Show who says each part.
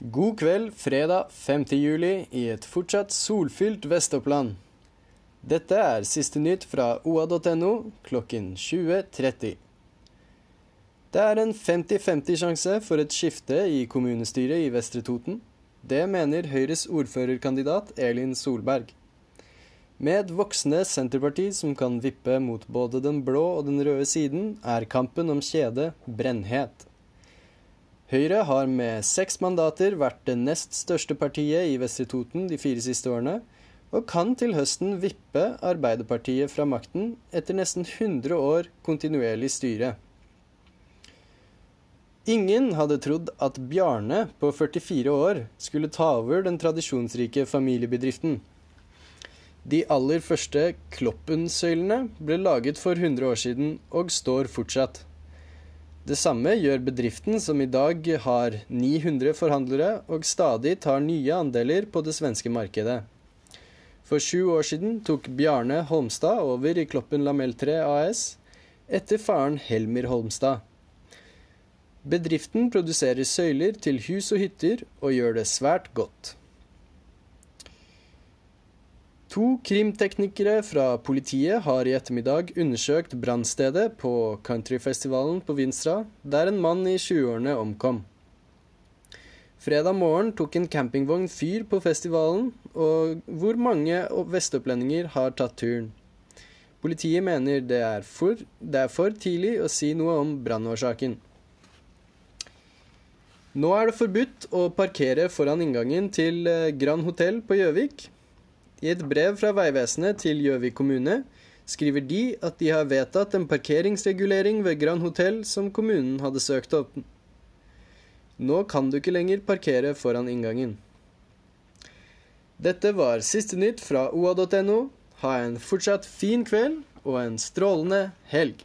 Speaker 1: God kveld fredag 5. juli i et fortsatt solfylt Vest-Oppland. Dette er siste nytt fra oa.no klokken 20.30. Det er en 50-50 sjanse for et skifte i kommunestyret i Vestre Toten. Det mener Høyres ordførerkandidat Elin Solberg. Med et voksende Senterparti som kan vippe mot både den blå og den røde siden, er kampen om kjedet brennhet. Høyre har med seks mandater vært det nest største partiet i Vestre Toten de fire siste årene, og kan til høsten vippe Arbeiderpartiet fra makten etter nesten 100 år kontinuerlig styre. Ingen hadde trodd at Bjarne på 44 år skulle ta over den tradisjonsrike familiebedriften. De aller første Kloppen-søylene ble laget for 100 år siden og står fortsatt. Det samme gjør bedriften, som i dag har 900 forhandlere og stadig tar nye andeler på det svenske markedet. For sju år siden tok Bjarne Holmstad over i Kloppen Lamelltre AS etter faren Helmer Holmstad. Bedriften produserer søyler til hus og hytter, og gjør det svært godt. To krimteknikere fra politiet har i ettermiddag undersøkt brannstedet på countryfestivalen på Vinstra, der en mann i 20-årene omkom. Fredag morgen tok en campingvogn fyr på festivalen, og hvor mange vestopplendinger har tatt turen. Politiet mener det er, for, det er for tidlig å si noe om brannårsaken. Nå er det forbudt å parkere foran inngangen til eh, Grand Hotell på Gjøvik. I et brev fra Vegvesenet til Gjøvik kommune skriver de at de har vedtatt en parkeringsregulering ved Grand Hotell som kommunen hadde søkt opp. Nå kan du ikke lenger parkere foran inngangen. Dette var siste nytt fra oa.no. Ha en fortsatt fin kveld og en strålende helg.